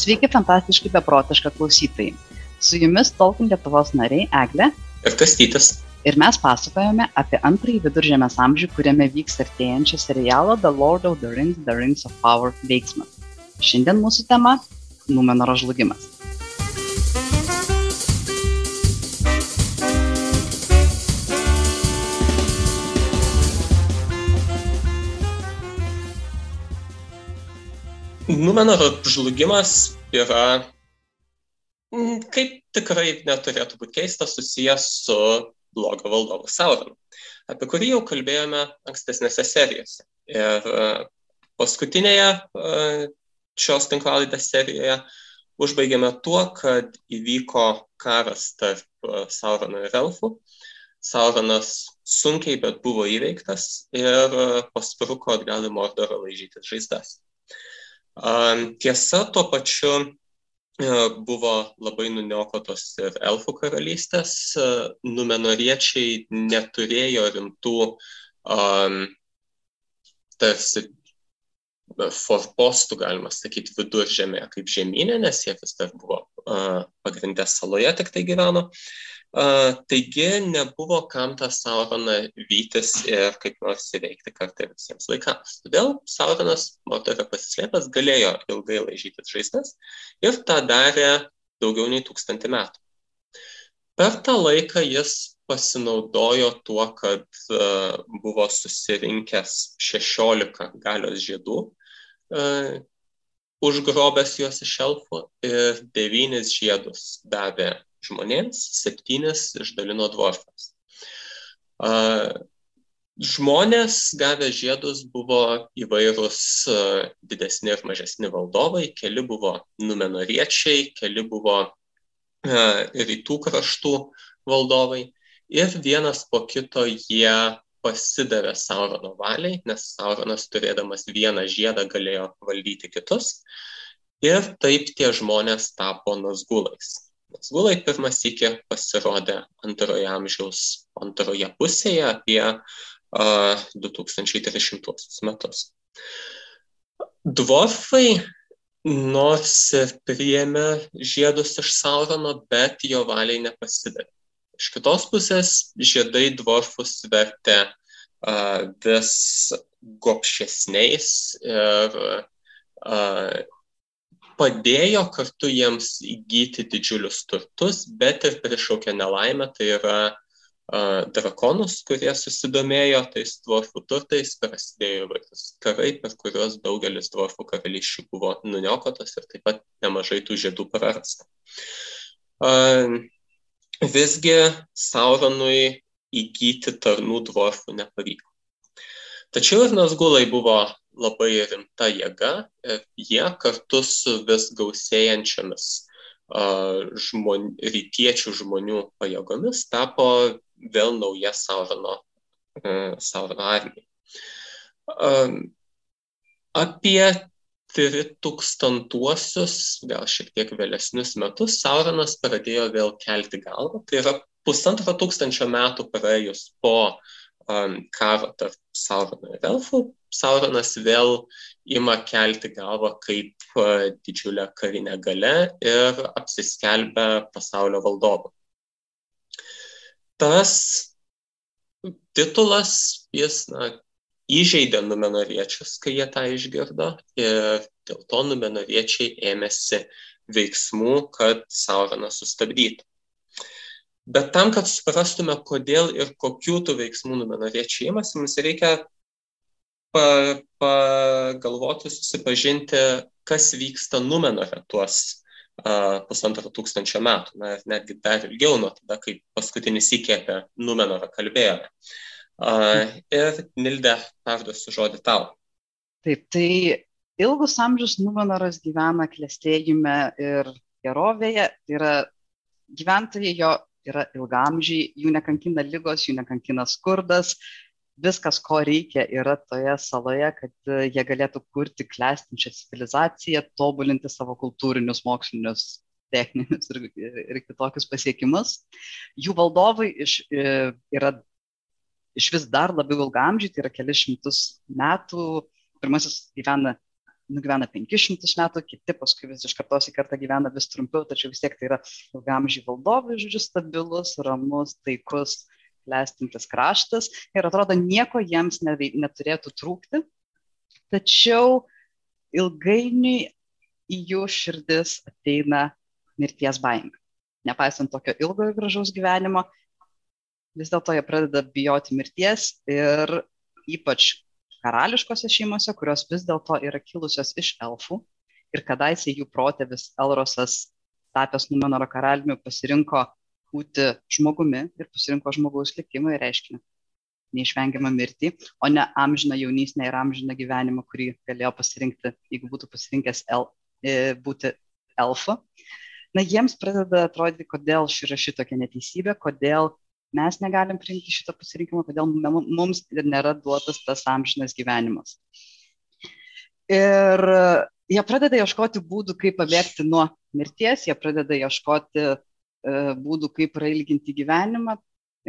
Sveiki, fantastiški beprotiška klausytojai. Su jumis Tolkien Lietuvos nariai Eglė ir Kastytis. Ir mes pasakojame apie antrąjį viduržėmės amžių, kuriame vyks artėjančio serialo The Lord of the Rings, The Rings of Power veiksmas. Šiandien mūsų tema - Numenoro žlugimas. Numenoro žlugimas yra, mm, kaip tikrai neturėtų būti keista, susijęs su blogo valdovu Sauronu, apie kurį jau kalbėjome ankstesnėse serijose. Ir e, paskutinėje e, šios tinklalaidės serijoje užbaigėme tuo, kad įvyko karas tarp e, Saurono ir Elfų. Sauronas sunkiai, bet buvo įveiktas ir paspruko atgal į Mordorą laižyti žaizdas. Tiesa, tuo pačiu e, buvo labai nuniokotos ir elfų karalystės, e, numenoriečiai neturėjo rimtų um, tarsi forpostų, galima sakyti, viduržėmėje kaip žemynė, nes jie vis dar buvo pagrindę saloje tik tai gyveno. Taigi nebuvo kam tą Sauroną vytis ir kaip nors įveikti kartą visiems laikams. Todėl Sauronas, Mordorė pasislėpęs, galėjo ilgai laižyti žaizdas ir tą darė daugiau nei tūkstantį metų. Per tą laiką jis pasinaudojo tuo, kad buvo susirinkęs 16 galios žiedų, užgrobęs juos iš elfų ir devynis žiedus davė žmonėms, septynis išdalino dvorfams. Žmonės gavę žiedus buvo įvairūs didesni ir mažesni valdovai, keli buvo numenoriečiai, keli buvo rytų kraštų valdovai ir vienas po kito jie pasidavė Saurono valiai, nes Sauronas turėdamas vieną žiedą galėjo valdyti kitus. Ir taip tie žmonės tapo nazgulais. Nazgulai pirmas iki pasirodė antroje amžiaus antroje pusėje apie uh, 2300 metus. Dvorfai nors ir priėmė žiedus iš Saurono, bet jo valiai nepasidavė. Iš kitos pusės žiedai dvorfus vertė vis gopšesniais ir padėjo kartu jiems įgyti didžiulius turtus, bet ir prišaukė nelaimę, tai yra drakonus, kurie susidomėjo tais dvorfų turtais, prasidėjo įvairius karai, per kuriuos daugelis dvorfų karalysčių buvo nuniokotas ir taip pat nemažai tų žiedų prarasta. Uh, visgi Sauronui įgyti tarnų dvorfų nepavyko. Tačiau ir Nazgulai buvo labai rimta jėga ir jie kartu su vis gausėjančiamis žmon, rytiečių žmonių pajėgomis tapo vėl nauja Saurono, Saurono armija. Apie 3000-uosius, gal šiek tiek vėlesnius metus, Sauronas pradėjo vėl kelti galvą. Tai yra pusantro tūkstančio metų praėjus po um, karo tarp Saurono ir Elfų, Sauronas vėl ima kelti galvą kaip didžiulę karinę galę ir apsiskelbia pasaulio valdovu. Tas titulas jis na, įžeidė numenoriečius, kai jie tą išgirdo ir dėl to numenoriečiai ėmėsi veiksmų, kad Sauroną sustabdytų. Bet tam, kad suprastume, kodėl ir kokių tų veiksmų numenoriečiai imasi, mums reikia pagalvoti, susipažinti, kas vyksta Numenore tuos pusantro tūkstančio metų, na ir netgi dar ilgiau nuo tada, kai paskutinį sykį apie Numenorą kalbėjome. Uh, ir Nilde, perduosiu žodį tau. Taip, tai ilgus amžius Numenoras gyvena klėstėjime ir gerovėje, tai yra gyventojai jo yra ilgamžiai, jų nekankina lygos, jų nekankina skurdas, viskas, ko reikia, yra toje saloje, kad e, jie galėtų kurti klestinčią civilizaciją, tobulinti savo kultūrinius, mokslinius, techninius ir, ir kitokius pasiekimus. Jų valdovai iš, e, yra iš vis dar labiau ilgamžiai, tai yra kelias šimtus metų. Pirmasis gyvena nugyvena 500 metų, kiti paskui vis iš kartos į kartą gyvena vis trumpiau, tačiau vis tiek tai yra ilgamžiai valdovai, žodžiu, stabilus, ramus, taikus, klestintis kraštas ir atrodo nieko jiems neturėtų trūkti. Tačiau ilgainiui į jų širdis ateina mirties baimė. Nepaisant tokio ilgo ir gražaus gyvenimo, vis dėlto jie pradeda bijoti mirties ir ypač karališkose šeimose, kurios vis dėlto yra kilusios iš elfų ir kadaise jų protėvis Elrosas, tapęs Numenoro karaliumi, pasirinko būti žmogumi ir pasirinko žmogaus likimą ir reiškinį neišvengiamą mirtį, o ne amžiną jaunystę ir amžiną gyvenimą, kurį galėjo pasirinkti, jeigu būtų pasirinkęs el, e, būti elfu. Na, jiems pradeda atrodyti, kodėl ši yra šitokia neteisybė, kodėl mes negalim priimti šito pasirinkimo, kodėl mums ir nėra duotas tas amžinas gyvenimas. Ir jie pradeda ieškoti būdų, kaip pabėgti nuo mirties, jie pradeda ieškoti e, būdų, kaip prailginti gyvenimą.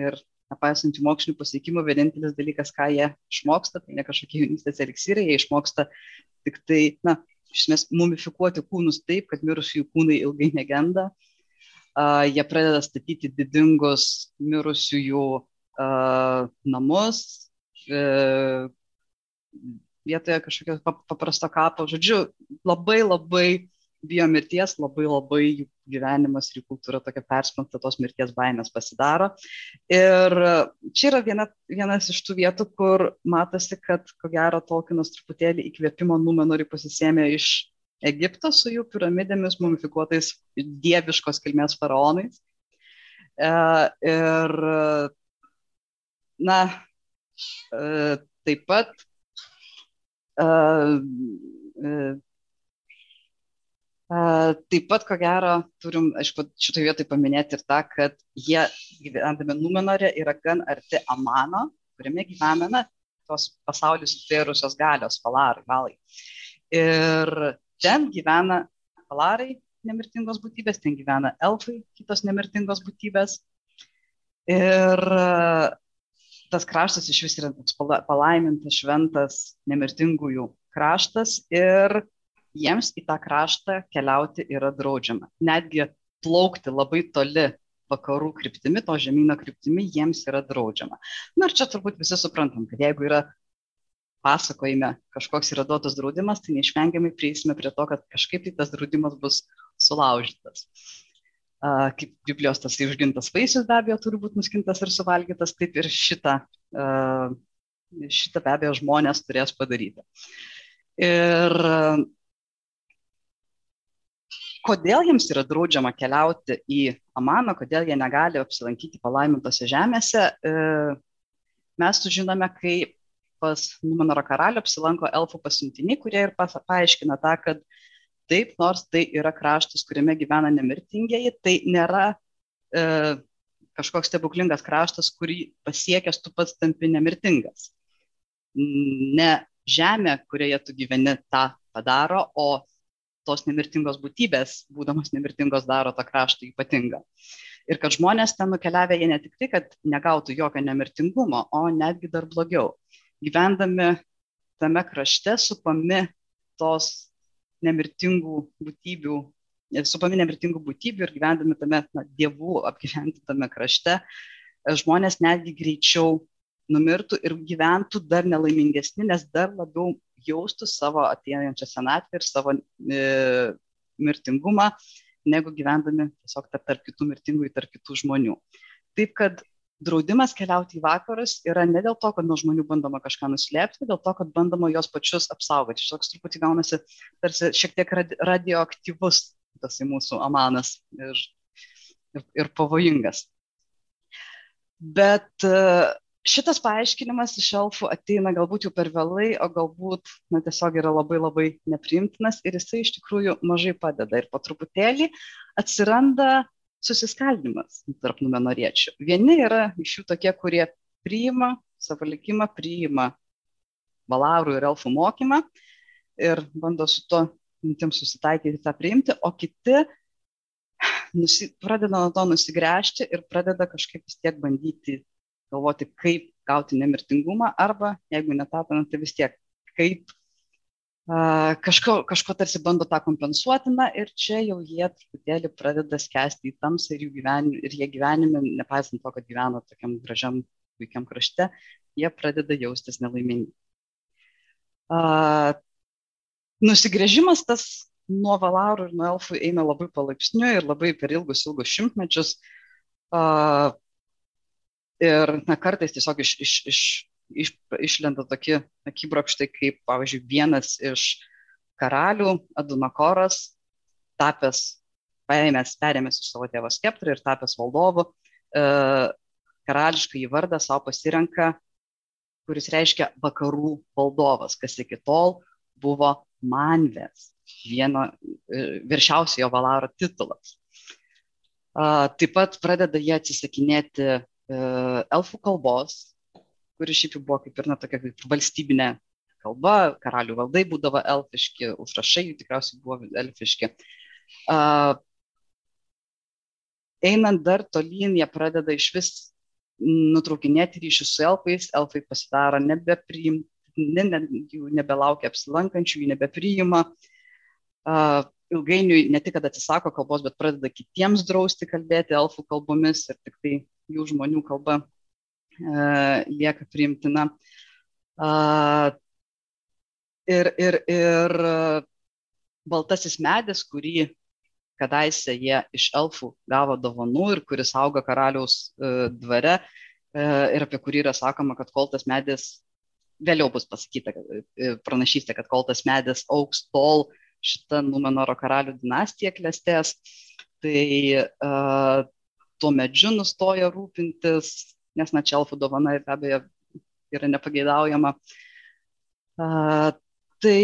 Ir nepaisant jų mokslinių pasiekimų, vienintelis dalykas, ką jie išmoksta, tai ne kažkokie jaunystės eliksirai, jie išmoksta tik tai, na, iš esmės, mumifikuoti kūnus taip, kad mirusiųjų kūnai ilgai negenda, uh, jie pradeda statyti didingus mirusiųjų namus, uh, vietoje kažkokio paprasto kapo. Žodžiu, labai labai bijo mirties, labai labai jų gyvenimas ir jų kultūra tokia persmelkta tos mirties baimės pasidaro. Ir čia yra viena, vienas iš tų vietų, kur matosi, kad ko gero Tolkienas truputėlį įkvėpimo numenori pasisėmė iš Egipto su jų piramidėmis, mumifikuotais dieviškos kilmės faraonais. E, ir, na, e, taip pat e, Taip pat, ko gero, turim, aišku, šitoje vietoje paminėti ir tą, kad jie gyvendami Numenorė yra gan arti Amano, kuriame gyvename tos pasaulius sutvėrusios galios, valarai, valai. Ir ten gyvena valarai, nemirtingos būtybės, ten gyvena elfai, kitos nemirtingos būtybės. Ir tas kraštas iš vis yra toks palaimintas, šventas, nemirtingųjų kraštas ir jiems į tą kraštą keliauti yra draudžiama. Netgi plaukti labai toli vakarų kryptimi, to žemyno kryptimi, jiems yra draudžiama. Na ir čia turbūt visi suprantam, kad jeigu yra pasakojime kažkoks yra duotas draudimas, tai neišvengiamai prieisime prie to, kad kažkaip tai tas draudimas bus sulaužytas. Kaip Biblijos tas užgintas vaisius be abejo turi būti nuskintas ir suvalgytas, taip ir šitą, šitą be abejo žmonės turės padaryti. Ir kodėl jiems yra draudžiama keliauti į Amaną, kodėl jie negali apsilankyti palaimintose žemėse, mes sužinome, kai pas Numenoro karalių apsilanko elfų pasiuntiniai, kurie ir paaiškina tą, kad taip, nors tai yra kraštas, kuriame gyvena nemirtingieji, tai nėra e, kažkoks stebuklingas kraštas, kurį pasiekęs tu pats tampi nemirtingas. Ne žemė, kurioje tu gyveni, tą padaro, o tos nemirtingos būtybės, būdamos nemirtingos, daro tą kraštą ypatingą. Ir kad žmonės ten nukeliavę, jie ne tik tai, kad negautų jokio nemirtingumo, o netgi dar blogiau gyvendami tame krašte supami tos nemirtingų būtybių, supami nemirtingų būtybių ir gyvendami tame na, dievų apgyventame krašte, žmonės netgi greičiau numirtų ir gyventų dar nelaimingesni, nes dar labiau jaustų savo ateinančią senatvę ir savo e, mirtingumą, negu gyvendami tiesiog tarp, tarp kitų mirtingųjų, tarp kitų žmonių. Taip kad draudimas keliauti į vakarus yra ne dėl to, kad nuo žmonių bandoma kažką nuslėpti, dėl to, kad bandoma juos pačius apsaugoti. Šitoks truputį gaunasi tarsi šiek tiek radioaktyvus tasai mūsų amanas ir, ir, ir pavojingas. Bet e, šitas paaiškinimas iš elfų ateina galbūt jau per vėlai, o galbūt na, tiesiog yra labai labai nepriimtinas ir jisai iš tikrųjų mažai padeda. Ir po truputėlį atsiranda susiskaldimas tarp numenoriečių. Vieni yra iš jų tokie, kurie priima savo likimą, priima valarų ir elfų mokymą ir bando su to mintim susitaikyti, tą priimti, o kiti nusi, pradeda nuo to nusigręžti ir pradeda kažkaip vis tiek bandyti galvoti, kaip gauti nemirtingumą arba, jeigu netapant, tai vis tiek kaip kažko, kažko tarsi bando tą kompensuoti, na ir čia jau jie truputėlį pradeda skęsti į tamsą ir, gyvenim, ir jie gyvenime, nepaisant to, kad gyvena tokiam gražiam, puikiam krašte, jie pradeda jaustis nelaimingi. Uh, nusigrėžimas tas nuo valarų ir nuo elfų eina labai palaipsniui ir labai per ilgus, ilgus šimtmečius. Uh, ir na, kartais tiesiog iš, iš, iš iš, išlenda tokie akibrokštai, kaip, pavyzdžiui, vienas iš karalių, Adunakoras, tapęs, paėmęs, perėmęs iš savo tėvo skeptrą ir tapęs valdovu, e, karališką įvardą savo pasirenka, kuris reiškia vakarų valdovas, kas iki tol buvo manvės, vieno e, viršiausiojo valaro titulas. Taip pat pradeda jie atsisakinėti e, elfų kalbos, kuri šiaip jau buvo kaip ir na, tokia kaip valstybinė kalba, karalių valdai būdavo elfiški, užrašai tikriausiai buvo elfiški. Uh, einant dar tolyn, jie pradeda iš vis nutraukinėti ryšius su elfais, elfai pasidaro nebepriimti, ne, ne, jų nebelaukia apsilankančių, jų nebepriima. Uh, ilgainiui ne tik, kad atsisako kalbos, bet pradeda kitiems drausti kalbėti elfų kalbomis ir tik tai jų žmonių kalba lieka priimtina. Ir, ir, ir baltasis medis, kurį kadaise jie iš elfų gavo dovanų ir kuris auga karaliaus e, dvare e, ir apie kurį yra sakoma, kad kol tas medis, vėliau bus pasakyta pranašystė, kad kol tas medis auks tol šitą Numenoro karalių dinastiją klestės, tai tuo medžiu nustoja rūpintis nes na čia elfų dovana ir be abejo yra nepageidaujama. Uh, tai,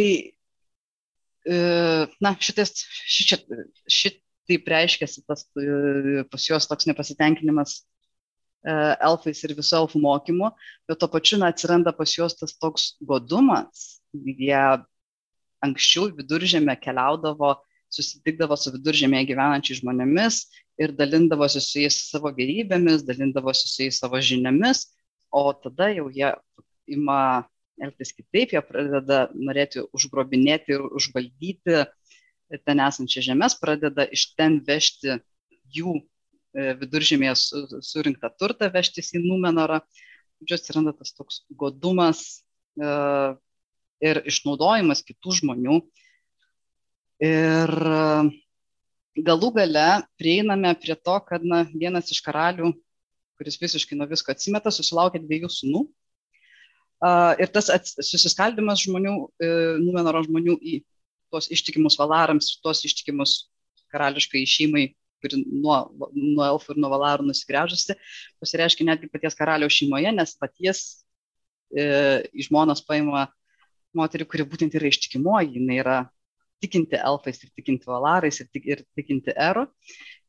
uh, na, šitas, šit, šitaip reiškiasi tas uh, pas juos toks nepasitenkinimas uh, elfais ir visų elfų mokymu, bet to pačiu na, atsiranda pas juos tas toks godumas. Jie anksčiau viduržėme keliaudavo, susitikdavo su viduržėmėje gyvenančiais žmonėmis ir dalindavosi su jais savo gerybėmis, dalindavosi su jais savo žiniomis, o tada jau jie ima elgtis kitaip, jie pradeda norėti užgrobinėti ir užvaldyti ten esančias žemės, pradeda iš ten vežti jų e, viduržėmėje surinktą turtą, vežtis į Numenorą. Žodžiu, atsiranda tas toks godumas e, ir išnaudojimas kitų žmonių. Ir galų gale prieiname prie to, kad na, vienas iš karalių, kuris visiškai nuo visko atsimeta, susilaukė dviejų sunų. Ir tas susiskaldimas žmonių, uh, Numenoro žmonių į tuos ištikimus valarams, tuos ištikimus karališkai šeimai, kuri nuo, nuo elfų ir nuo valarų nusigręžusi, pasireiškia netgi paties karaliaus šeimoje, nes paties e, žmonas paima moterį, kuri būtent yra ištikimoji, jinai yra tikinti elfais ir tikinti valarais ir, tik, ir tikinti eru.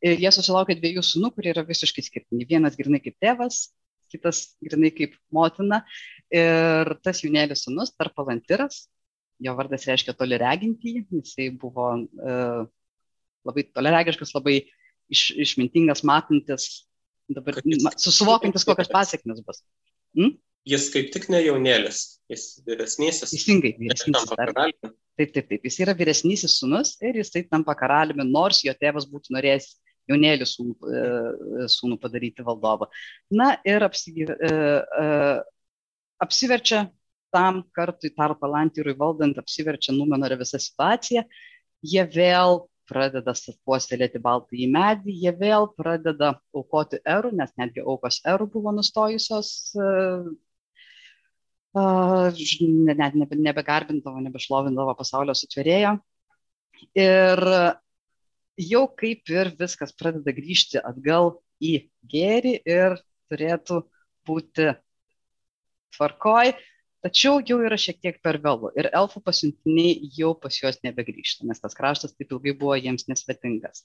Ir jie susilaukė dviejų sunų, kurie yra visiškai skirtingi. Vienas grinai kaip tėvas, kitas grinai kaip motina. Ir tas jaunėlis sunus, Tarpalantiras, jo vardas reiškia toliregintį, jisai buvo uh, labai toliregiškas, labai iš, išmintingas, matantis, dabar susivokintis, kokios pasiekmes bus. Hmm? Jis kaip tik ne jaunėlis, jis vyresnysis. Teisingai, vyresnysis. Taip, taip, taip. Jis yra vyresnysis sunus ir jis taip tampa karaliumi, nors jo tėvas būtų norėjęs jaunėlį sūnų, e, sūnų padaryti valdovą. Na ir apsigyv, e, e, apsiverčia tam kartui tarp Alantyrui valdant, apsiverčia Numenore visą situaciją. Jie vėl pradeda puoselėti baltąjį medį, jie vėl pradeda aukoti erų, nes netgi aukos erų buvo nustojusios net nebe, nebegarbindavo, nebešlovindavo pasaulio sutvėrėjo. Ir jau kaip ir viskas pradeda grįžti atgal į gėrį ir turėtų būti tvarkoj, tačiau jau yra šiek tiek per vėlų ir elfų pasiuntiniai jau pas juos nebegrįžta, nes tas kraštas taip ilgai buvo jiems nesvetingas.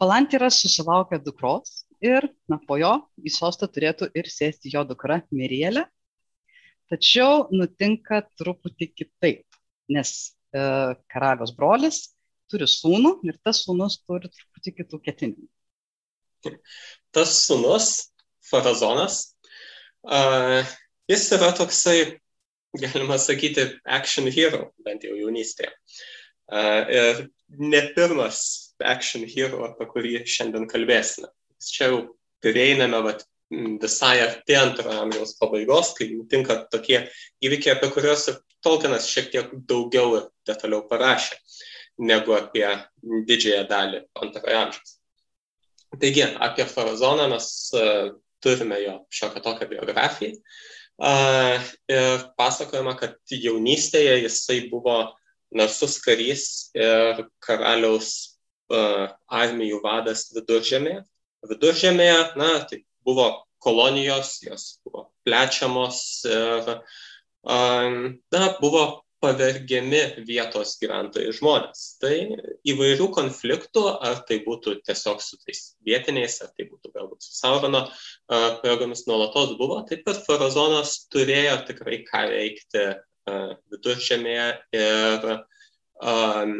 Palantyras susilaukė dukros ir na, po jo į sostą turėtų ir sėsti jo dukra Mirielė, Tačiau nutinka truputį kitaip, nes e, karalius brolis turi sūnų ir tas sūnus turi truputį kitų ketinimų. Tas sūnus, Farazonas, uh, jis yra toksai galima sakyti, action hero, bent jau jaunystėje. Ir ne pirmas action hero, apie kurį šiandien kalbėsime. Čia jau prieiname vat, visai artėjant antrojo amžiaus pabaigos, kai nutinka tokie įvykiai, apie kuriuos Tolkienas šiek tiek daugiau ir detaliau parašė negu apie didžiąją dalį antrojo amžiaus. Taigi, apie Farazoną mes uh, turime jo šiokią tokią biografiją. Uh, ir pasakojama, kad jaunystėje jisai buvo narsus karys ir karaliaus uh, armijų vadas viduržėmėje. Viduržėmėje, na, tai buvo kolonijos, jos buvo plečiamos ir, uh, na, buvo pavergiami vietos gyventojai žmonės. Tai įvairių konfliktų, ar tai būtų tiesiog su tais vietiniais, ar tai būtų galbūt su Saurono pajėgomis nuolatos buvo, taip pat Farazonas turėjo tikrai ką veikti viduržėmėje ir um,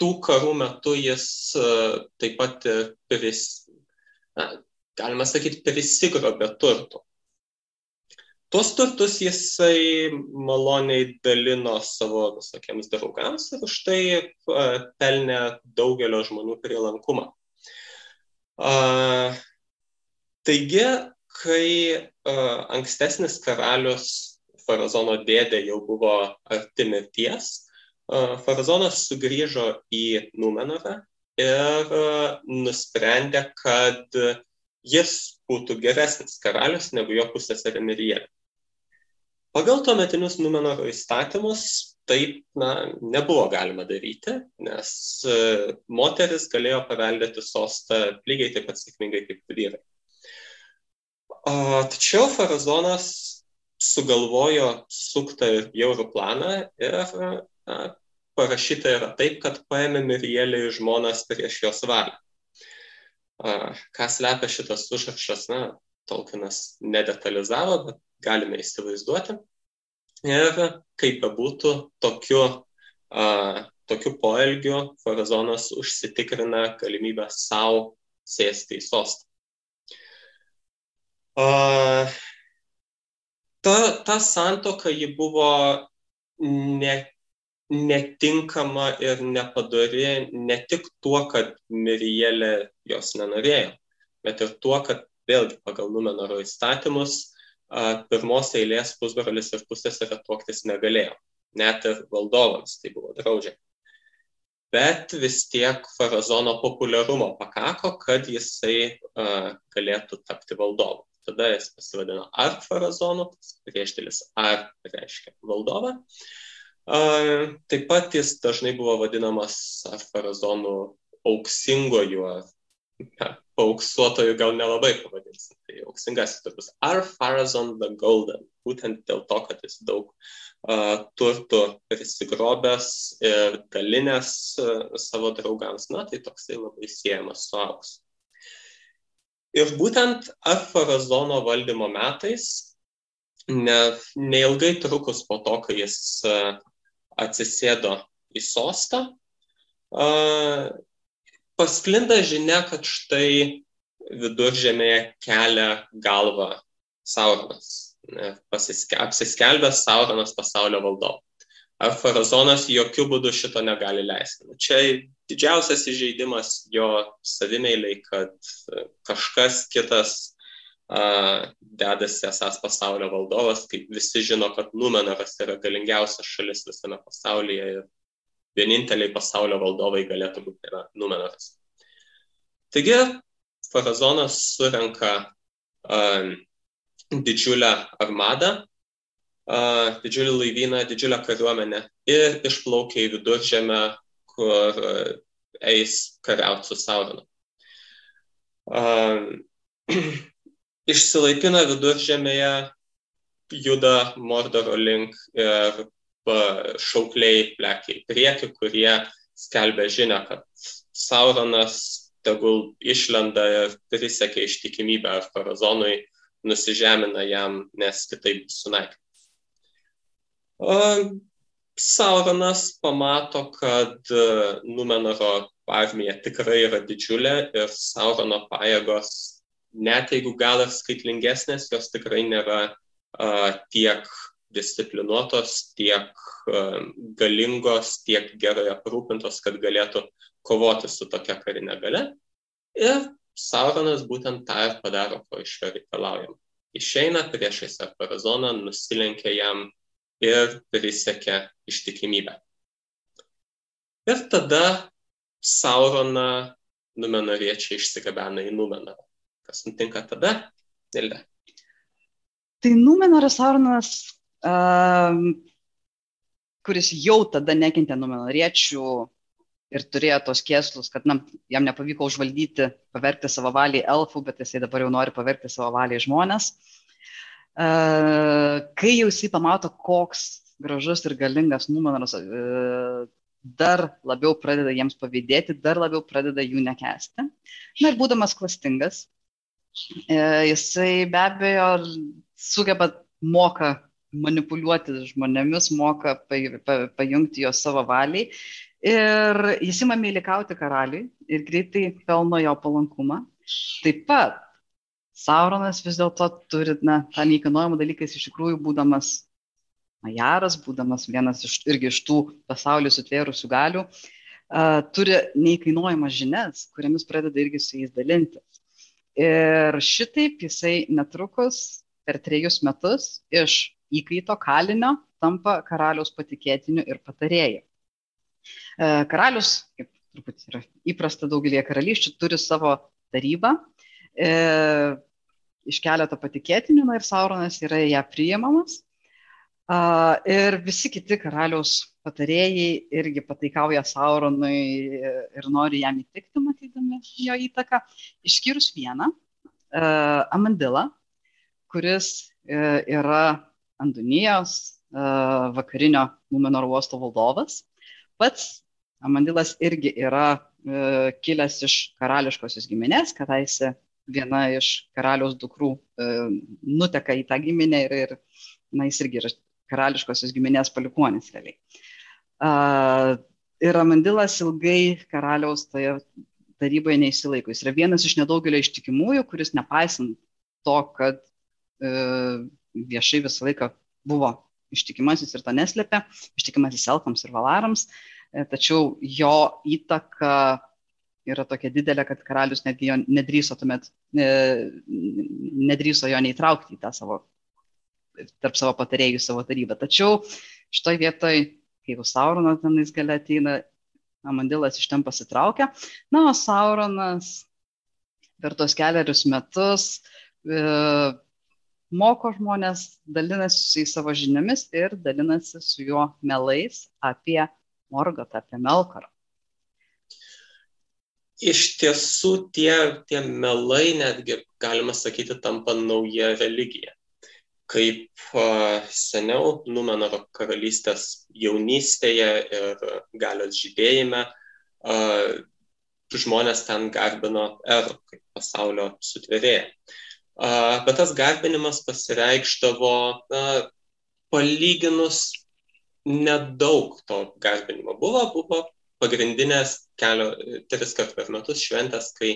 tų karų metu jis uh, taip pat pris, na, galima sakyti, prisigrobė turtų. Tuos turtus jisai maloniai dalino savo visokiems draugams ir už tai pelnė daugelio žmonių prielankumą. Taigi, kai ankstesnis karalius Farazono dėdė jau buvo arti mirties, Farazonas sugrįžo į Numenorą ir nusprendė, kad jis būtų geresnis karalius negu jo pusėserė Mirijėlė. Pagal tuometinius Numenoro įstatymus taip na, nebuvo galima daryti, nes e, moteris galėjo paveldėti sostą lygiai taip pat sėkmingai kaip vyrai. Tačiau Farazonas sugalvojo suktą ir jaurų planą ir na, parašyta yra taip, kad paėmė Mirielį žmonas prieš jos valią. Ką slepia šitas užrašas, na, Tolkienas nedetalizavo, bet galime įsivaizduoti. Ir kaip bebūtų, tokiu, a, tokiu poelgiu Farazonas užsitikrina galimybę savo sėsti į sostą. A, ta, ta santoka ji buvo ne, netinkama ir nepadori ne tik tuo, kad Mirijelė jos nenorėjo, bet ir tuo, kad vėlgi pagal Numenoro įstatymus pirmos eilės pusbrolis ir pusseserė tuoktis negalėjo. Net ir valdovams tai buvo draudžiama. Bet vis tiek farazono populiarumo pakako, kad jisai uh, galėtų tapti valdovu. Tada jis pasivadino ar farazonu, priešdėlis ar reiškia valdovą. Uh, taip pat jis dažnai buvo vadinamas ar farazonų auksingoju, paauksuotojų gal nelabai pavadinsim. Tai auksingasis turtus. Ar Farazon the Golden. Būtent dėl to, kad jis daug uh, turtų prisigrobęs ir dalinės uh, savo draugams. Na, tai toksai labai siejamas su auksu. Ir būtent Afarazono valdymo metais, ne, neilgai trukus po to, kai jis atsisėdo į sostą, pasklinda žinia, kad štai viduržėmėje kelia galvą Sauronas. Apsiskelbęs Sauronas pasaulio valdovu. Ar farazonas jokių būdų šito negali leisti. Nu, čia didžiausias įžeidimas jo savimeiliai, kad kažkas kitas dedasi esas pasaulio valdovas, kaip visi žino, kad Numenoras yra galingiausia šalis visame pasaulyje ir vieninteliai pasaulio valdovai galėtų būti yra Numenoras. Taigi, Farazonas surenka uh, didžiulę armadą, uh, didžiulį laivyną, didžiulę kariuomenę ir išplaukia į viduržėmę, kur uh, eis kariauti su Sauronu. Uh, išsilaipina viduržėmėje, juda Mordoro link ir šaukliai plekia į priekį, kurie skelbia žinę, kad Sauronas tegul išlenda ir prisiekia ištikimybę ar farazonui, nusižemina jam, nes kitaip bus sunaikintas. Sauronas pamato, kad e, Numenoro armija tikrai yra didžiulė ir Saurono pajėgos, net jeigu gal ir skaitlingesnės, jos tikrai nėra uh, tiek disciplinuotos, tiek galingos, tiek gerai aprūpintos, kad galėtų kovoti su tokia karinė gale. Ir Sauronas būtent tą ir padaro, ko iš jo reikalaujama. Išeina priešais Aparazoną, nusilenkia jam ir prisiekia ištikimybę. Ir tada Sauroną numenariečiai išsigabena į Numenarą. Kas nutinka tada? Nilde. Tai Numenoras Sauronas, uh, kuris jau tada nekentė Numenariečių ir turėjo tos kėslus, kad na, jam nepavyko užvaldyti, pavergti savo valiai elfų, bet jisai dabar jau nori pavergti savo valiai žmonės. Uh, kai jau jisai pamato, koks gražus ir galingas Numenoras, uh, dar labiau pradeda jiems pavydėti, dar labiau pradeda jų nekesti. Na ir būdamas klastingas, jisai be abejo sugeba, moka manipuliuoti žmonėmis, moka pajungti juos savo valiai. Ir jis ima mylikauti karaliui ir greitai pelno jo palankumą. Taip pat Sauronas vis dėlto turi na, tą neįkainojamą dalyką, jis iš tikrųjų būdamas majaras, būdamas vienas iš, irgi iš tų pasaulio sutvėrusių galių, uh, turi neįkainojamas žinias, kuriamis pradeda irgi su jais dalintis. Ir šitaip jisai netrukus per trejus metus iš įkaito kalinio tampa karaliaus patikėtiniu ir patarėju. Karalius, kaip turbūt yra įprasta daugelie karalysčių, turi savo tarybą e, iš keletą patikėtinių na, ir Sauronas yra ją priimamas. Ir visi kiti karaliaus patarėjai irgi pataikauja Sauronui ir nori jam įtikti, matydami jo įtaką, išskyrus vieną, Amandilą, kuris yra Andunijos vakarinio Numenor uosto valdovas. Pats Amandilas irgi yra kilęs iš karališkosios giminės, kadaise viena iš karaliaus dukrų nuteka į tą giminę ir, ir na, jis irgi yra karališkosios giminės palikuonis realiai. Uh, ir Amandilas ilgai karaliaus toje taryboje neįsilaiko. Jis yra vienas iš nedaugelio ištikimųjų, kuris nepaisant to, kad uh, viešai visą laiką buvo ištikimasis ir to neslėpė, ištikimasis elfams ir valarams, uh, tačiau jo įtaka yra tokia didelė, kad karalius netgi jo nedryso tuomet, nedryso jo neįtraukti į tą savo tarp savo patarėjų savo tarybą. Tačiau šitoj vietoj, kai jau Sauronas tenais gale ateina, Amandilas iš ten pasitraukia. Na, o Sauronas per tos keliarius metus e, moko žmonės, dalinasi jais savo žiniomis ir dalinasi su juo melais apie Morgotą, apie Melkarą. Iš tiesų tie, tie melai netgi, galima sakyti, tampa nauja religija kaip seniau Numenoro karalystės jaunystėje ir galios žydėjime žmonės ten garbino Erų kaip pasaulio sutvėrėją. Bet tas garbinimas pasireikšdavo na, palyginus nedaug to garbinimo. Buvo, buvo pagrindinės kelio, tris kart per metus šventės, kai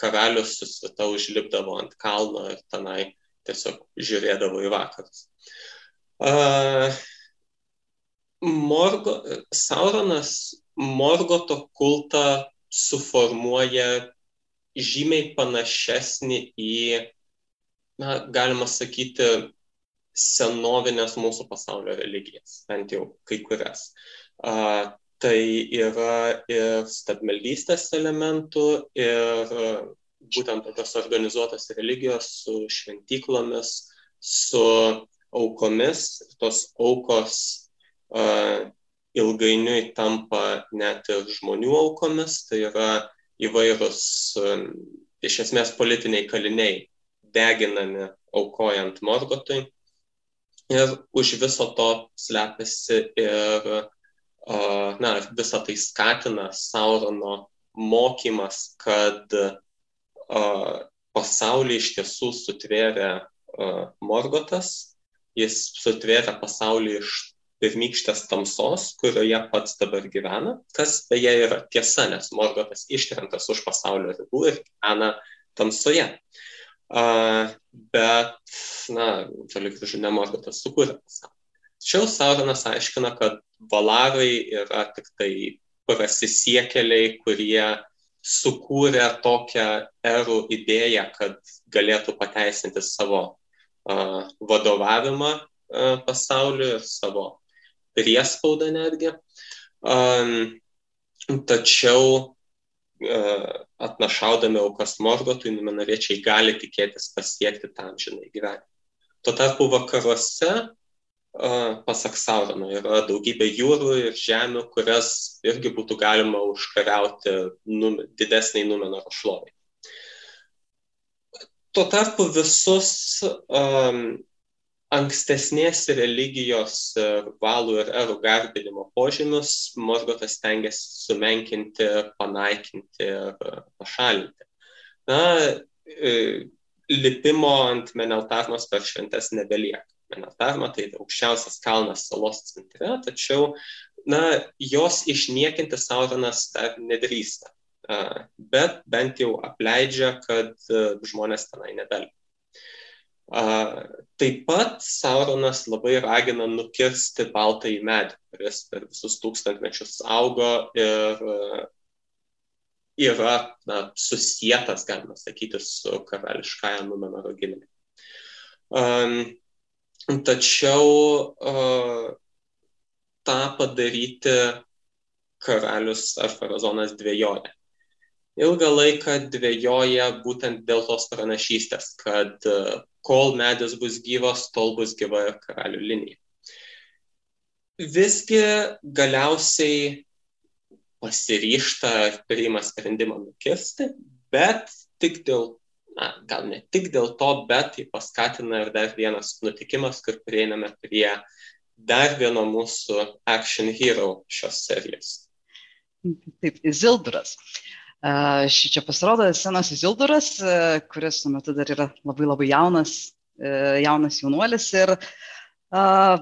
karalius su svita užlipdavo ant kalno ir tenai uh, tiesiog žiūrėdavo į vakarus. Uh, Morgo, Sauronas Morgoto kultą suformuoja žymiai panašesnį į, na, galima sakyti, senovinės mūsų pasaulio religijas, bent jau kai kurias. Uh, tai yra ir stabmeldystės elementų, ir būtent tokios organizuotos religijos su šventyklomis, su aukomis. Tos aukos uh, ilgainiui tampa net ir žmonių aukomis, tai yra įvairūs um, iš esmės politiniai kaliniai deginami aukojant Morgotui. Ir už viso to slepiasi ir, uh, na, visą tai skatina Saurono mokymas, kad pasaulį iš tiesų sutvėrė Morgotas, jis sutvėrė pasaulį iš pirmykštės tamsos, kurioje pats dabar gyvena, kas beje yra tiesa, nes Morgotas ištrentas už pasaulio ribų ir gyvena tamsoje. bet, na, toli gražu ne Morgotas sukūrė pasaulį. Tačiau Sauronas aiškina, kad valarai yra tik tai prasisiekeliai, kurie sukūrė tokią erų idėją, kad galėtų pateisinti savo uh, vadovavimą uh, pasauliu ir savo priespaudą netgi. Um, tačiau atnašaudami aukas Morgotui, numenariečiai gali tikėtis pasiekti tam žinai gyvenimą. Tuo tarpu vakaruose pasak Saurono, yra daugybė jūrų ir žemių, kurias irgi būtų galima užkariauti num, didesniai Numenoro šlovai. Tuo tarpu visus um, ankstesnės religijos valų ir erų garbinimo požymius Morgotas tengiasi sumenkinti, panaikinti ir pašalinti. Na, lipimo ant Meneltarnos per šventes nebelieka. Menatarma, tai aukščiausias kalnas salos centre, tačiau na, jos išniekinti Sauronas dar nedrįsta, bet bent jau apleidžia, kad žmonės tenai nedalyvauja. Taip pat Sauronas labai ragina nukirsti baltąjį medį, kuris per visus tūkstantmečius augo ir yra na, susijęs, galima sakyti, su karališkąja Numenoro giminė. Um, Tačiau uh, tą padaryti karalius Arfarazonas dvėjoja. Ilgą laiką dvėjoja būtent dėl tos pranašystės, kad uh, kol medis bus gyvas, tol bus gyva karalių linija. Visgi galiausiai pasiryšta ir priima sprendimą nukirsti, bet tik dėl na, gal ne tik dėl to, bet tai paskatina ir dar vienas nutikimas, kur prieiname prie dar vieno mūsų action hero šios serijos. Taip, Izilduras. Ši čia pasirodo senas Izilduras, kuris tuo metu dar yra labai labai jaunas, jaunas jaunuolis ir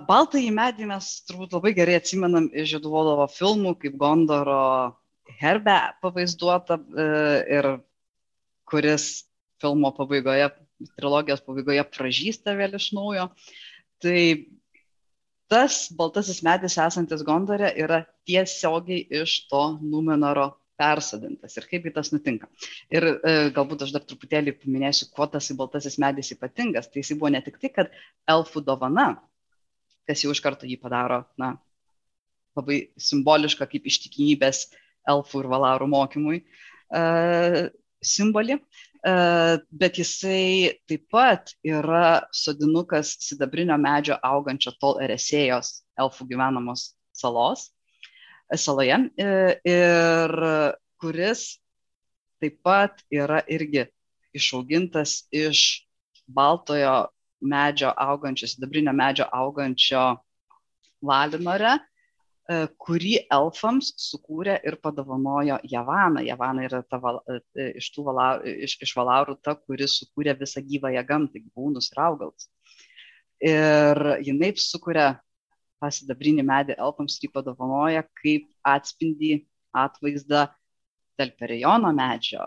Baltąjį medį mes turbūt labai gerai atsimenam iš Žeduvodovo filmų, kaip Gondoro herbe pavaizduota ir kuris filmo pabaigoje, trilogijos pabaigoje pražįsta vėl iš naujo. Tai tas baltasis medis esantis Gondore yra tiesiogiai iš to Numenoro persodintas ir kaip tas nutinka. Ir e, galbūt aš dar truputėlį paminėsiu, kuo tas baltasis medis ypatingas. Tai jis buvo ne tik tai, kad elfų dovana, kas jau iš karto jį padaro, na, labai simboliška kaip ištikimybės elfų ir valarų mokymui e, simbolį, bet jisai taip pat yra sodinukas sidabrinio medžio augančio tol eresėjos elfų gyvenamos salos, saloje e, ir kuris taip pat yra irgi išaugintas iš baltojo medžio augančio, sidabrinio medžio augančio Valinore. E, kurį elfams sukūrė ir padovanojo Javana. Javana yra ta, val, e, iš, tų vala, iš, iš valaurų ta, kuris sukūrė visą gyvąją gamtą, gyvūnus ir augalus. Ir jinai sukūrė tą sidabrinį medį elfams ir jį padovanoja kaip atspindį, atvaizdą Telperijono medžio.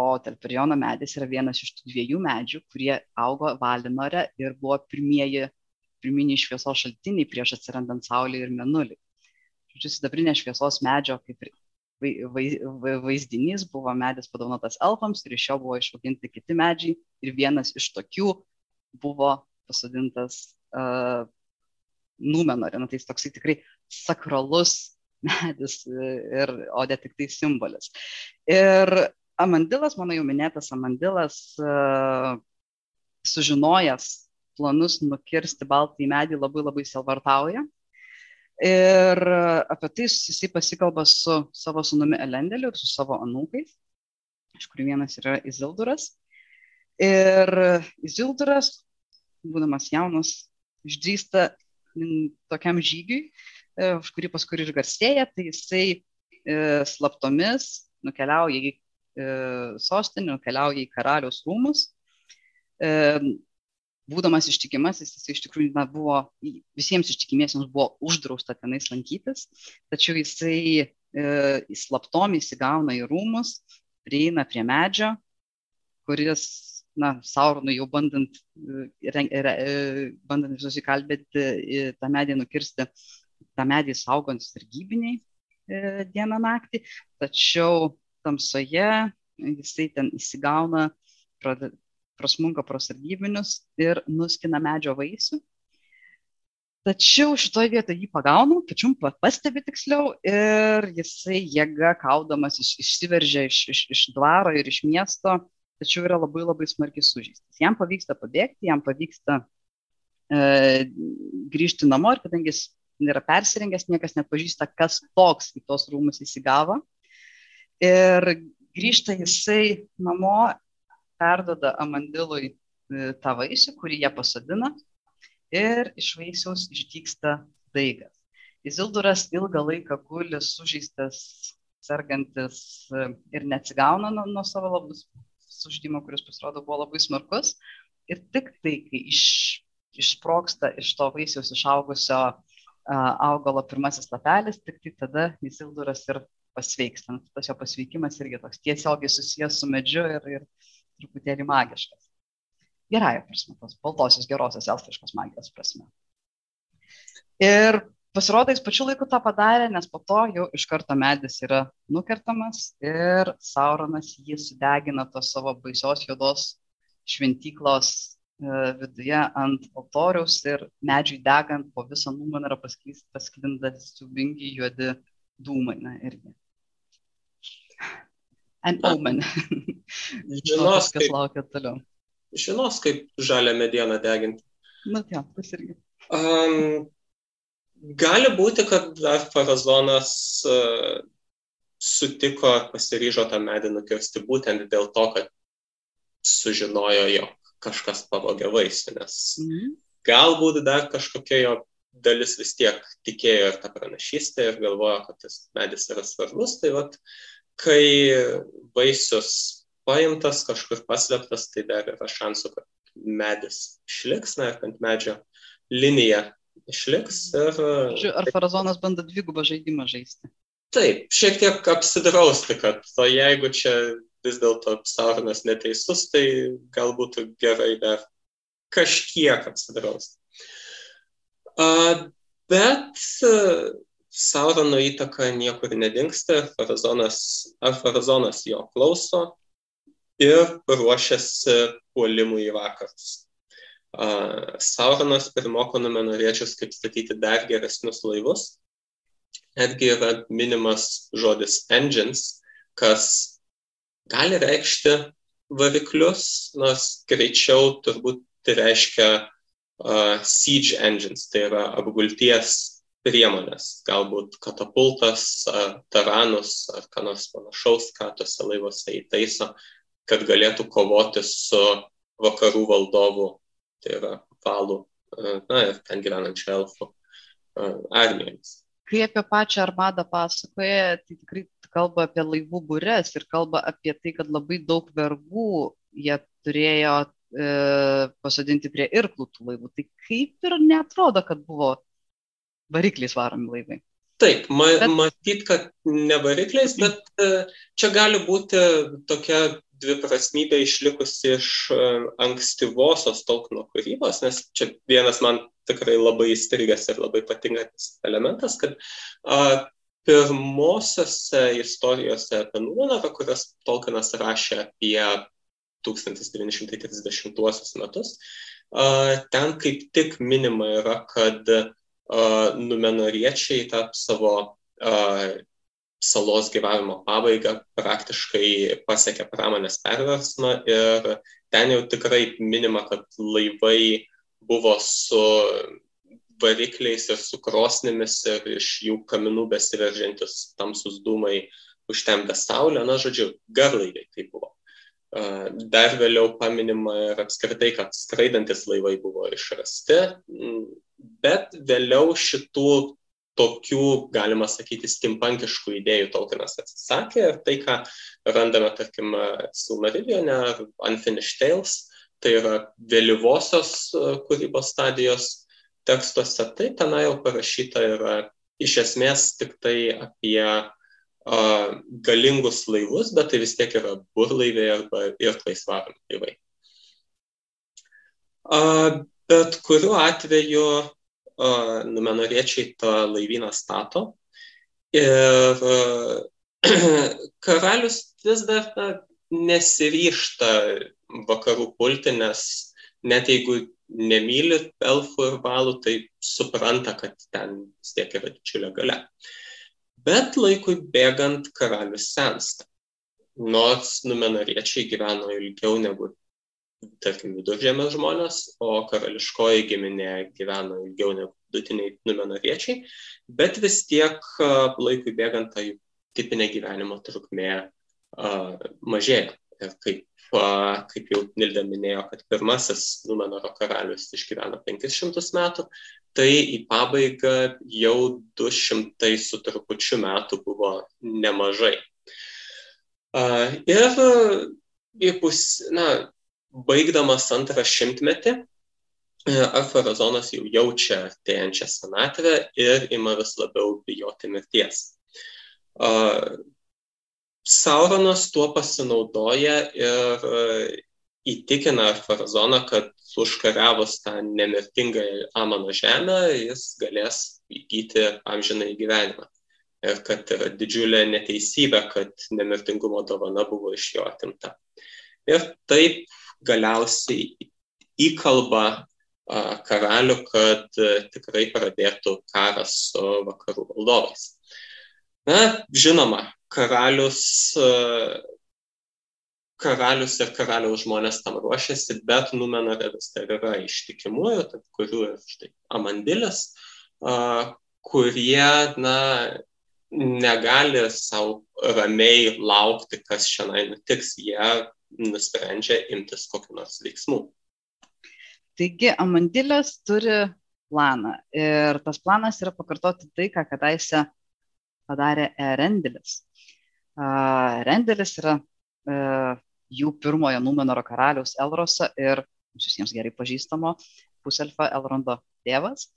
O Telperijono medis yra vienas iš tų dviejų medžių, kurie augo Valinore ir buvo pirmieji, pirminiai šviesos šaltiniai prieš atsirandant Saulė ir Menuliui žodžiu, sidabrinės šviesos medžio kaip ir vaizdinys buvo medis padovanotas elfams ir iš jo buvo išauginti kiti medžiai. Ir vienas iš tokių buvo pasodintas uh, Numenorė, nu, tai jis toksai tikrai sakralus medis, ir, o ne tik tai simbolis. Ir Amandilas, mano jau minėtas Amandilas, uh, sužinojęs planus nukirsti baltąjį medį labai labai selvartauja Ir apie tai jisai pasikalba su savo sunumi Elendeliu ir su savo anūkais, iš kurių vienas yra Izilduras. Ir Izilduras, būdamas jaunas, išdrįsta tokiam žygiui, e, už kurį paskui ir garsėja, tai jisai e, slaptomis nukeliauja į e, sostinę, nukeliauja į karaliaus rūmus, būdamas ištikimasis, jis iš tikrųjų na, buvo, visiems ištikimiesiems buvo uždrausta tenais lankytis, tačiau jisai e, slaptom įsigauna į rūmus, prieina prie medžio, kuris na, Sauronui jau bandant, bandant visus įkalbėti tą medį nukirsti, tą medį saugant sargybiniai dieną naktį, tačiau tamsoje jisai ten įsigauna, prasmunka pro sargybinius ir nuskina medžio vaisių. Tačiau šitoje vietoje jį pagauna, tačiau pastebi tiksliau ir jisai jėga kaudamas iš, išsiveržia iš, iš, iš dvaro ir iš miesto, tačiau yra labai labai smarkiai sužeistas. Jam pavyksta pabėgti, jam pavyksta e, grįžti namo ir kadangi jis nėra persirengęs, niekas nepažįsta, kas toks į tos rūmus įsigavo. Ir grįžta jisai namo, perdoda Amandilui e, tą vaisių, kurį jie pasodina ir iš vaisiaus išdyksta daigas. Izilduras ilgą laiką guli sužeistas, sergantis e, ir neatsigauna nuo, nuo savo labus sužydimo, kuris pasirodo buvo labai smarkus. Ir tik tai, kai iš, išsproksta iš to vaisiaus išaugusio uh, augalo pirmasis lapelis, tik tai tada Izilduras ir pasveiksta. Tas jo pasveikimas irgi toks tiesiogiai susijęs su medžiu ir, ir truputėlį magiškas. Gerąją prasme, tos baltosios gerosios elfiškos magijos prasme. Ir pasirodo, jis pačiu laiku tą padarė, nes po to jau iš karto medis yra nukertamas ir Sauronas jį sudegina tos savo baisios juodos šventyklos e, viduje ant altoriaus ir medžiui degant po visą nuomonę yra pasklinda siubingi juodi dūmai. Na, irgi an omen. Žinos, kas laukia toliau. Žinos, kaip žalę medieną deginti. Na, jo, tas irgi. Um, gali būti, kad dar farazonas uh, sutiko ar pasiryžo tą medį nukirsti būtent dėl to, kad sužinojo, jog kažkas pavogė vaisių, nes mm. galbūt dar kažkokia jo dalis vis tiek tikėjo ir tą pranašystę ir galvojo, kad tas medis yra svarbus, tai vat kai vaisius paimtas, kažkur paslėptas, tai dar yra šansų, kad medis išliks, na kad medžio linija išliks. Ir... Ar farazonas bando dvigubą žaidimą žaisti? Taip, šiek tiek apsidrausti, kad o jeigu čia vis dėlto Sauronas neteisus, tai gal būtų gerai dar kažkiek apsidrausti. A, bet Saurono įtaka niekur nedingsta, farazonas, ar farazonas jo klauso ir ruošiasi puolimui į vakarus. Sauronas pirmoko numenoriečius, kaip statyti dar geresnius laivus. Netgi yra minimas žodis engines, kas gali reikšti variklius, nors greičiau turbūt tai reiškia uh, siege engines, tai yra apgulties priemonės, galbūt katapultas, ar taranus, ar ką nors panašaus, ką tuose laivuose įtaiso, kad galėtų kovoti su vakarų valdovu, tai yra valų, na ir ten gyvenančių elfų armijomis. Kai apie pačią armadą pasakoja, tai tikrai kalba apie laivų būres ir kalba apie tai, kad labai daug vergų jie turėjo e, pasodinti prie irklų tų laivų. Tai kaip ir netrodo, kad buvo varikliais varomi laivai. Taip, ma, bet... matyt, kad ne varikliais, bet e, čia gali būti tokia dviprasmybė išlikusi iš e, ankstyvosios Tolkieno kūrybos, nes čia vienas man tikrai labai įstrigęs ir labai patinkantis elementas, kad a, pirmosiose istorijose apie Numenarą, kurias Tolkienas rašė apie 1930 metus, a, ten kaip tik minima yra, kad numenoriečiai tą savo salos gyvavimo pabaigą praktiškai pasiekė pramonės perversmą ir ten jau tikrai minima, kad laivai buvo su varikliais ir su krosnėmis ir iš jų kaminų besiveržiantis tamsus dūmai užtemdė saulę, na žodžiu, garlaiviai tai buvo. Dar vėliau paminima ir apskritai, kad skraidantis laivai buvo išrasti, bet vėliau šitų tokių, galima sakyti, stimpankiškų idėjų Tolkienas atsisakė ir tai, ką randame, tarkim, Silmarillione ar Unfinished Tales, tai yra vėlyvosios kūrybos stadijos tekstuose, tai tenai jau parašyta yra iš esmės tik tai apie a, galingus laivus, bet tai vis tiek yra burlaiviai arba irklais varomi laivai. Bet kuriuo atveju numenoriečiai tą laivyną stato ir karalius vis dar na, nesiryšta vakarų pulti, nes net jeigu nemyli elfų ir balų, tai supranta, kad ten vis tiek yra didžiulė gale. Bet laikui bėgant karalius sensta. Nors numenariečiai gyveno ilgiau negu, tarkim, viduržėmės žmonės, o karališkoji giminė gyveno ilgiau negu vidutiniai numenariečiai, bet vis tiek laikui bėgant tai tipinė gyvenimo trukmė mažėja. Ir kaip kaip jau Nilda minėjo, kad pirmasis Numenoro karalius išgyveno 500 metų, tai į pabaigą jau 200 su trupučiu metų buvo nemažai. Ir įpus, na, baigdamas antrą šimtmetį, Arfarazonas jau jaučia artėjančią senatvę ir ima vis labiau bijoti mirties. Sauronas tuo pasinaudoja ir e, įtikina Farazoną, kad užkariavus tą nemirtingą Amano žemę, jis galės įgyti amžiną gyvenimą. Ir kad yra didžiulė neteisybė, kad nemirtingumo dovana buvo iš jo atimta. Ir taip galiausiai įkalba karalių, kad e, tikrai pradėtų karas su vakarų valdovais. Na, žinoma, karalius, karalius ir karaliaus žmonės tam ruošiasi, bet Numenore vis dar yra ištikimųjų, tarp kurių ir štai Amandilės, kurie, na, negali savo ramiai laukti, kas šiandien nutiks, jie nusprendžia imtis kokiu nors veiksmu. Taigi Amandilės turi planą ir tas planas yra pakartoti tai, ką kadaise padarė Erendilis. Rendelis yra e, jų pirmojo Numenoro karaliaus Elroso ir visiems gerai pažįstamo puselfo Elrondo tėvas.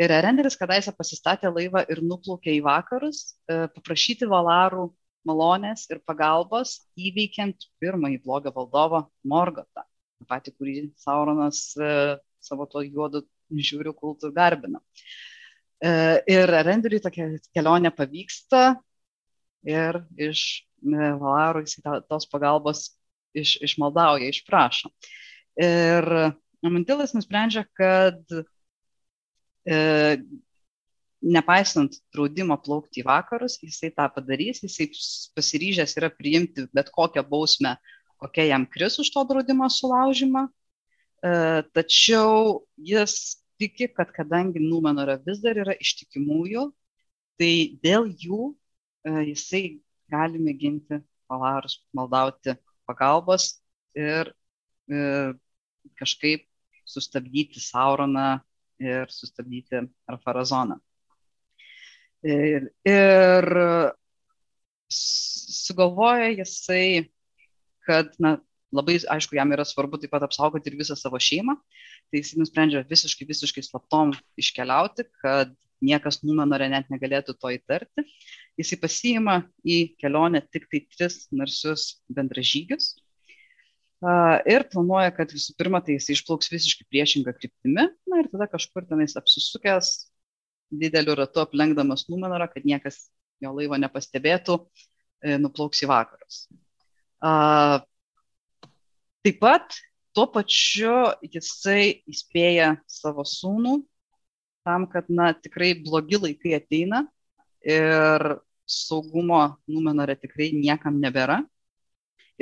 Ir Rendelis kadaise pasistatė laivą ir nuplaukė į vakarus e, paprašyti Valarų malonės ir pagalbos įveikiant pirmąjį blogą valdovą Morgotą, patį, kurį Sauronas e, savo to juodu žiūrių kultų garbina. Ir Renderiui tokia kelionė pavyksta, ir iš e, Valarų jisai tos pagalbos iš, išmaldauja, išprašo. Ir Amantilas nusprendžia, kad e, nepaisant draudimo plaukti į vakarus, jisai tą padarys, jisai pasiryžęs yra priimti bet kokią bausmę, kokia jam kris už to draudimo sulaužimą. E, tačiau jis tiki, kad kadangi Numenora vis dar yra ištikimųjų, tai dėl jų E, jisai gali mėginti palarus maldauti pagalbos ir e, kažkaip sustabdyti Sauroną ir sustabdyti Arfarazoną. Ir, ir sugalvoja jisai, kad, na, labai, aišku, jam yra svarbu taip pat apsaugoti ir visą savo šeimą, tai jis nusprendžia visiškai, visiškai slaptom iškeliauti, kad niekas numenore net negalėtų to įtarti jisai pasiima į kelionę tik tai tris narsius bendražygius ir planuoja, kad visų pirma, tai jis išplauks visiškai priešingą kryptimi, na ir tada kažkur tenais apsisukęs dideliu ratu aplenkdamas Numenorą, kad niekas jo laivo nepastebėtų, e, nuplauks į vakarus. Taip pat tuo pačiu jisai įspėja savo sūnų tam, kad na, tikrai blogi laikai ateina ir saugumo numenore tikrai niekam nebėra.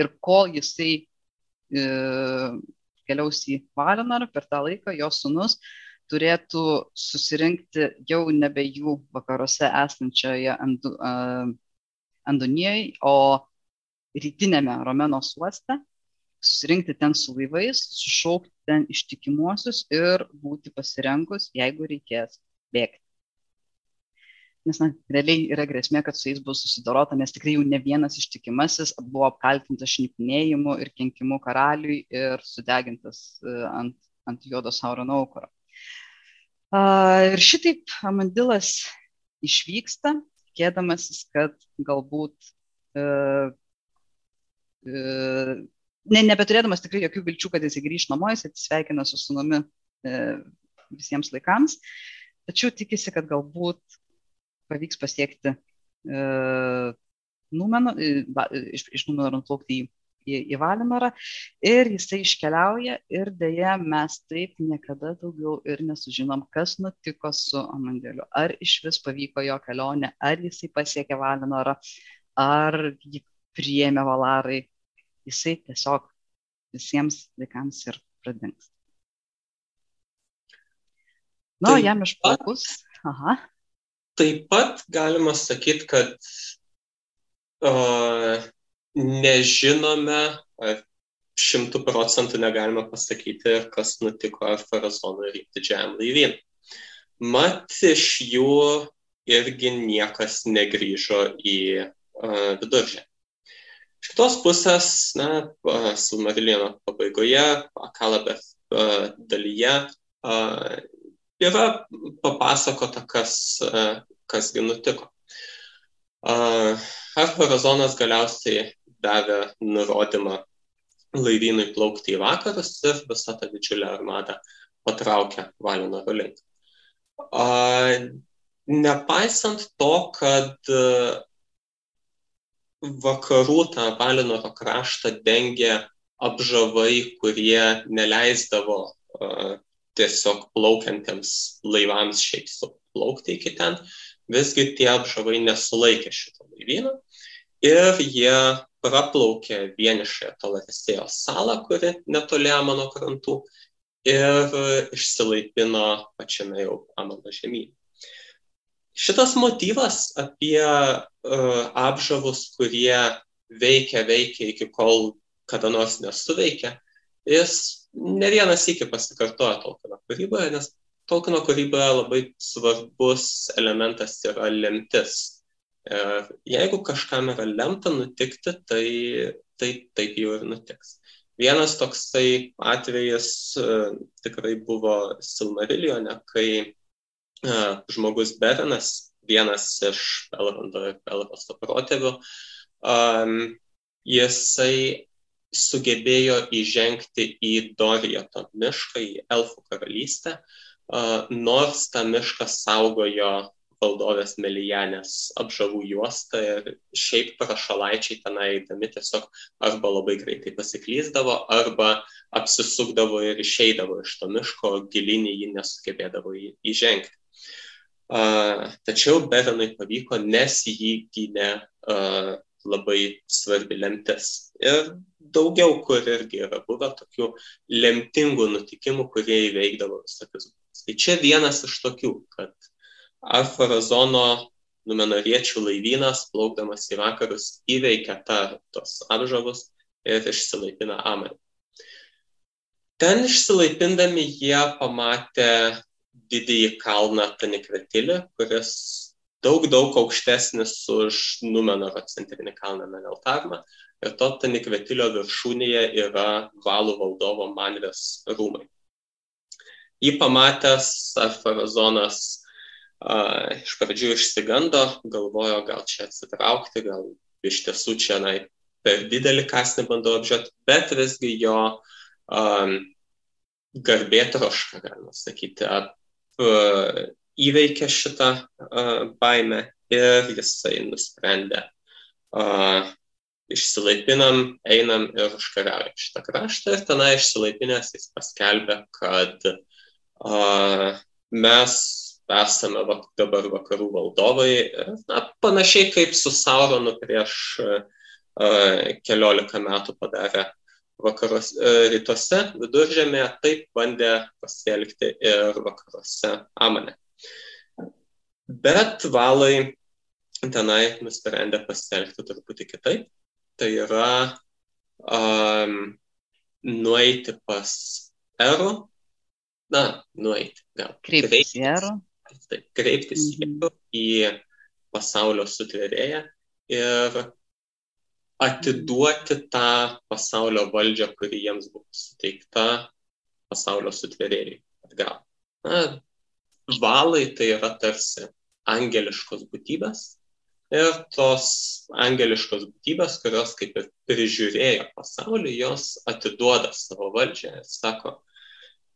Ir kol jisai e, keliaus į Valinorą, per tą laiką jo sunus turėtų susirinkti jau nebe jų vakaruose esančioje Andu, uh, Andonijoje, o rytinėme Romenos uoste, susirinkti ten su laivais, sušaukti ten ištikimuosius ir būti pasirengus, jeigu reikės bėgti nes na, realiai yra grėsmė, kad su jais bus susidorota, nes tikrai jau ne vienas ištikimasis buvo apkaltintas šnipinėjimu ir kenkimu karaliui ir sudegintas e, ant, ant juodo Saurono aukuro. Ir šitaip Amandilas išvyksta, tikėdamasis, kad galbūt e, e, ne, nebeturėdamas tikrai jokių vilčių, kad jis grįž namo, jis atsisveikina su sunumi e, visiems laikams, tačiau tikisi, kad galbūt pavyks pasiekti e, Numeno, e, iš, iš Numeno nuplaukti į, į, į Valinorą ir jisai iškeliauja ir dėja mes taip niekada daugiau ir nesužinom, kas nutiko su Amandėliu. Ar iš vis pavyko jo kelionė, ar jisai pasiekė Valinorą, ar jį priėmė Valarai jisai tiesiog visiems laikams ir pradings. Na, nu, jam išplaukus. Aha. Taip pat galima sakyti, kad uh, nežinome, ar šimtų procentų negalima pasakyti, kas nutiko ar farazonui ir didžiajam laivynui. Mat iš jų irgi niekas negrįžo į uh, viduržę. Iš kitos pusės, na, Silmarilliano pabaigoje, Akalabės dalyje yra papasakota, kas, kasgi nutiko. Arfarazonas galiausiai davė nurodymą laivynui plaukti į vakarus ir visa ta didžiulė armada patraukė Valinoro link. Nepaisant to, kad vakarų tą Valinoro kraštą dengė apžavai, kurie neleisdavo uh, tiesiog plaukiantiems laivams šiaip suplaukti iki ten. Visgi tie apžavai nesulaikė šito laivyno ir jie praplaukė vienišąją Talaristėjos salą, kuri netoli Amano krantų ir išsilaipino pačiame jau Amano žemynė. Šitas motyvas apie uh, apžavus, kurie veikia, veikia iki kol kada nors nesuveikia, jis ne vienas iki pasikartoja Tolkieno kūryboje, nes Tolkieno kūryboje labai svarbus elementas yra lemtis. Ir jeigu kažkam yra lemta nutikti, tai, tai taip jau ir nutiks. Vienas toksai atvejis uh, tikrai buvo Silmarillione, kai žmogus Berenas, vienas iš Pelrando ir Pelrasto protėvių, jisai sugebėjo įžengti į Doriato mišką, į Elfų karalystę, uh, nors tą mišką saugojo valdovės Melijanės apžavų juosta ir šiaip prašalaičiai tenai eidami tiesiog arba labai greitai pasiklyzdavo, arba apsisukdavo ir išeidavo iš to miško, gilinį jį nesugebėdavo įžengti. Tačiau Berenui pavyko, nes jį gynė labai svarbi lemtis. Ir daugiau kur irgi yra buvę tokių lemtingų nutikimų, kurie įveikdavo visokius. Tai čia vienas iš tokių, kad Arfarazono numenariečių laivynas, plaukdamas į vakarus, įveikia tos apžavus ir išsilaipina Amarį. Ten išsilaipindami jie pamatė didįjį kalną Tanikvetilį, kuris daug, daug aukštesnis už Numenoro centrinį kalną Meneltarmą. Ir to Tanikvetilio viršūnėje yra valų valdovo Manvės rūmai. Jį pamatęs Arfarazonas uh, iš pradžių išsigando, galvojo, gal čia atsitraukti, gal iš tiesų čia na, per didelį kasnį bandau apžiūrėti, bet visgi jo um, garbėtroška, galima sakyti, įveikė šitą baimę ir jisai nusprendė išsilaipinam, einam ir užkariaujam šitą kraštą ir tenai išsilaipinęs jis paskelbė, kad a, mes esame vak, dabar vakarų valdovai, na, panašiai kaip su Sauronu prieš a, keliolika metų padarė vakaros, e, rytuose, viduržėmėje, taip bandė pasielgti ir vakaruose Amane. Bet valai tenai nusprendė pasielgti truputį kitaip. Tai yra um, nueiti pas Eru, na, nueiti, gal. Kreiptis į Eru. Taip, kreiptis mhm. į pasaulio sutvėrėją ir atiduoti tą pasaulio valdžią, kuri jiems buvo suteikta pasaulio sutvėrėjai atgal. Na, valai tai yra tarsi angeliškos būtybės Ir tos angeliškos būtybės, kurios kaip ir prižiūrėjo pasaulį, jos atiduoda savo valdžią ir sako,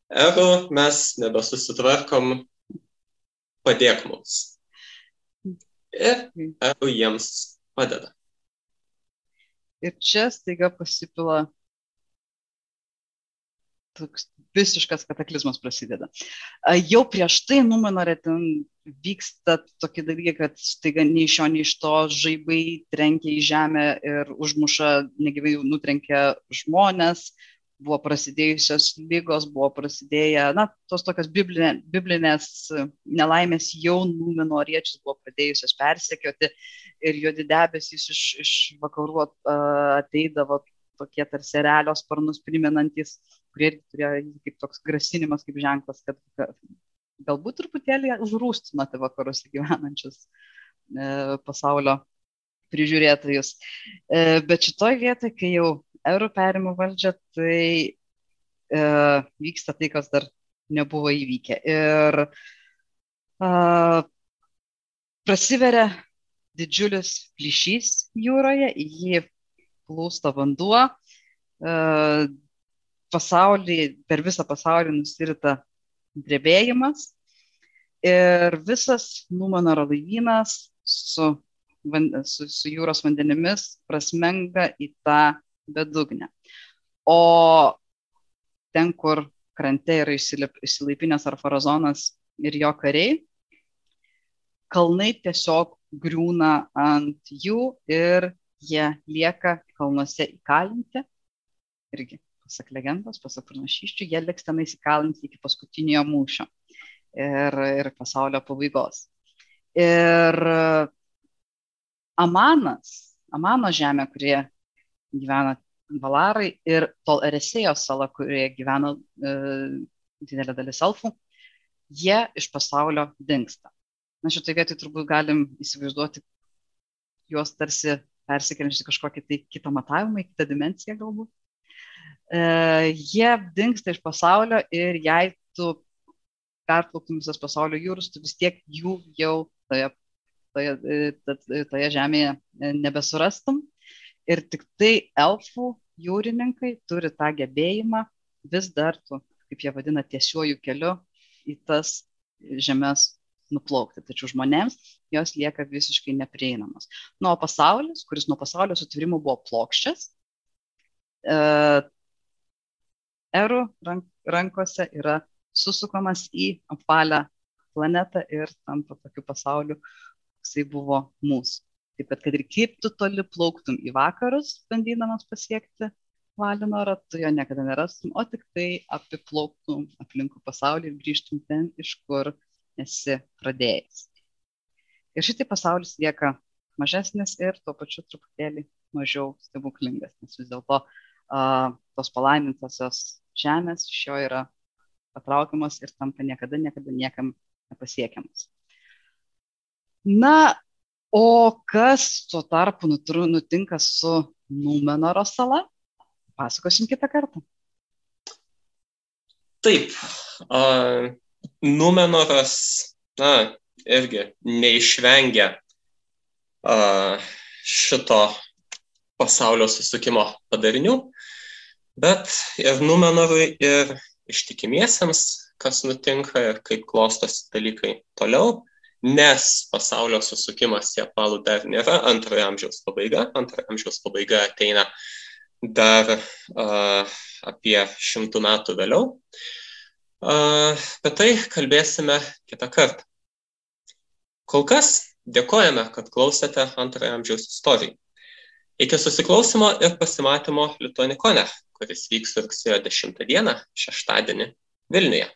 Eru, mes nebesusitvarkom, padėk mums. Ir Eru jiems padeda. Ir čia staiga pasipila toks visiškas kataklizmas prasideda. Jau prieš tai Numenorė ten vyksta tokie dalykai, kad staiga nei iš jo, nei iš to žaibai trenkia į žemę ir užmuša, negyvai nutrenkia žmonės, buvo prasidėjusios lygos, buvo prasidėję, na, tos tokios biblinė, biblinės nelaimės jau numenoriečius buvo pradėjusios persekioti ir juodi debesys iš, iš vakarų ateidavo tokie tarsi realios sparnus primenantis kurie turėjo kaip toks grasinimas, kaip ženklas, kad galbūt truputėlį užrūstinote vakaruose gyvenančius e, pasaulio prižiūrėtojus. E, bet šitoj vietoje, kai jau eurų perima valdžią, tai e, vyksta tai, kas dar nebuvo įvykę. Ir e, prasiveria didžiulis plyšys jūroje, jį plūsta vanduo, e, pasaulį, per visą pasaulį nusirita drebėjimas ir visas Numanoro laivynas su, su, su jūros vandenimis prasmenga į tą bedugnę. O ten, kur krante yra išsilaipinęs Arfarazonas ir jo kariai, kalnai tiesiog griūna ant jų ir jie lieka kalnuose įkalinti. Irgi pasak legendos, pasak pranašyščių, jie liks ten įsikalinti iki paskutinio mūšio ir, ir pasaulio pabaigos. Ir Amanas, Amano žemė, kurie gyvena Valarai ir tol Eresėjo sala, kurioje gyvena e, didelė dalis elfų, jie iš pasaulio dinksta. Na šitoje vietoje turbūt galim įsivaizduoti juos tarsi persikeliančius kažkokį tai kitą matavimą, kitą dimenciją galbūt e, jie dinksta iš pasaulio ir jei tu perplauktum visas pasaulio jūras, tu vis tiek jų jau toje, toje, toje, toje žemėje e, nebesurastum. Ir tik tai elfų jūrininkai turi tą gebėjimą vis dar, tu, kaip jie vadina, tiesiuoju keliu į tas žemės nuplaukti. Tačiau žmonėms jos lieka visiškai neprieinamos. Nuo pasaulis, kuris nuo pasaulio sutvėrimų buvo plokščias, e, erų rank, rankose yra susukamas į apvalę planetą ir tampa tokiu pasauliu, koksai buvo mūsų. Taip pat, kad ir kaip tu toli plauktum į vakarus, bandydamas pasiekti Valinorą, tu jo niekada nerastum, o tik tai apiplauktum aplinkų pasaulį ir grįžtum ten, iš kur esi pradėjęs. Ir šitai pasaulis lieka mažesnis ir tuo pačiu truputėlį mažiau stebuklingas, nes vis dėlto uh, tos palaimintosios žemės iš jo yra patraukiamas ir tampa niekada, niekada niekam nepasiekiamas. Na, o kas tuo tarpu nutinka su Numenoro sala, pasakosim kitą kartą. Taip, uh, Numenoras, na, irgi neišvengia uh, šito pasaulio susukimo padarinių. Bet ir Numenorui, ir ištikimiesiems, kas nutinka ir kaip klostosi dalykai toliau, nes pasaulio susukimas į apvalų dar nėra antrojo amžiaus pabaiga. Antrojo amžiaus pabaiga ateina dar uh, apie šimtų metų vėliau. Uh, apie tai kalbėsime kitą kartą. Kol kas dėkojame, kad klausėte antrojo amžiaus istorijai. Iki susiklausimo ir pasimatymo Lituanikone kuris vyks rugsėjo 10 dieną, šeštadienį Vilniuje.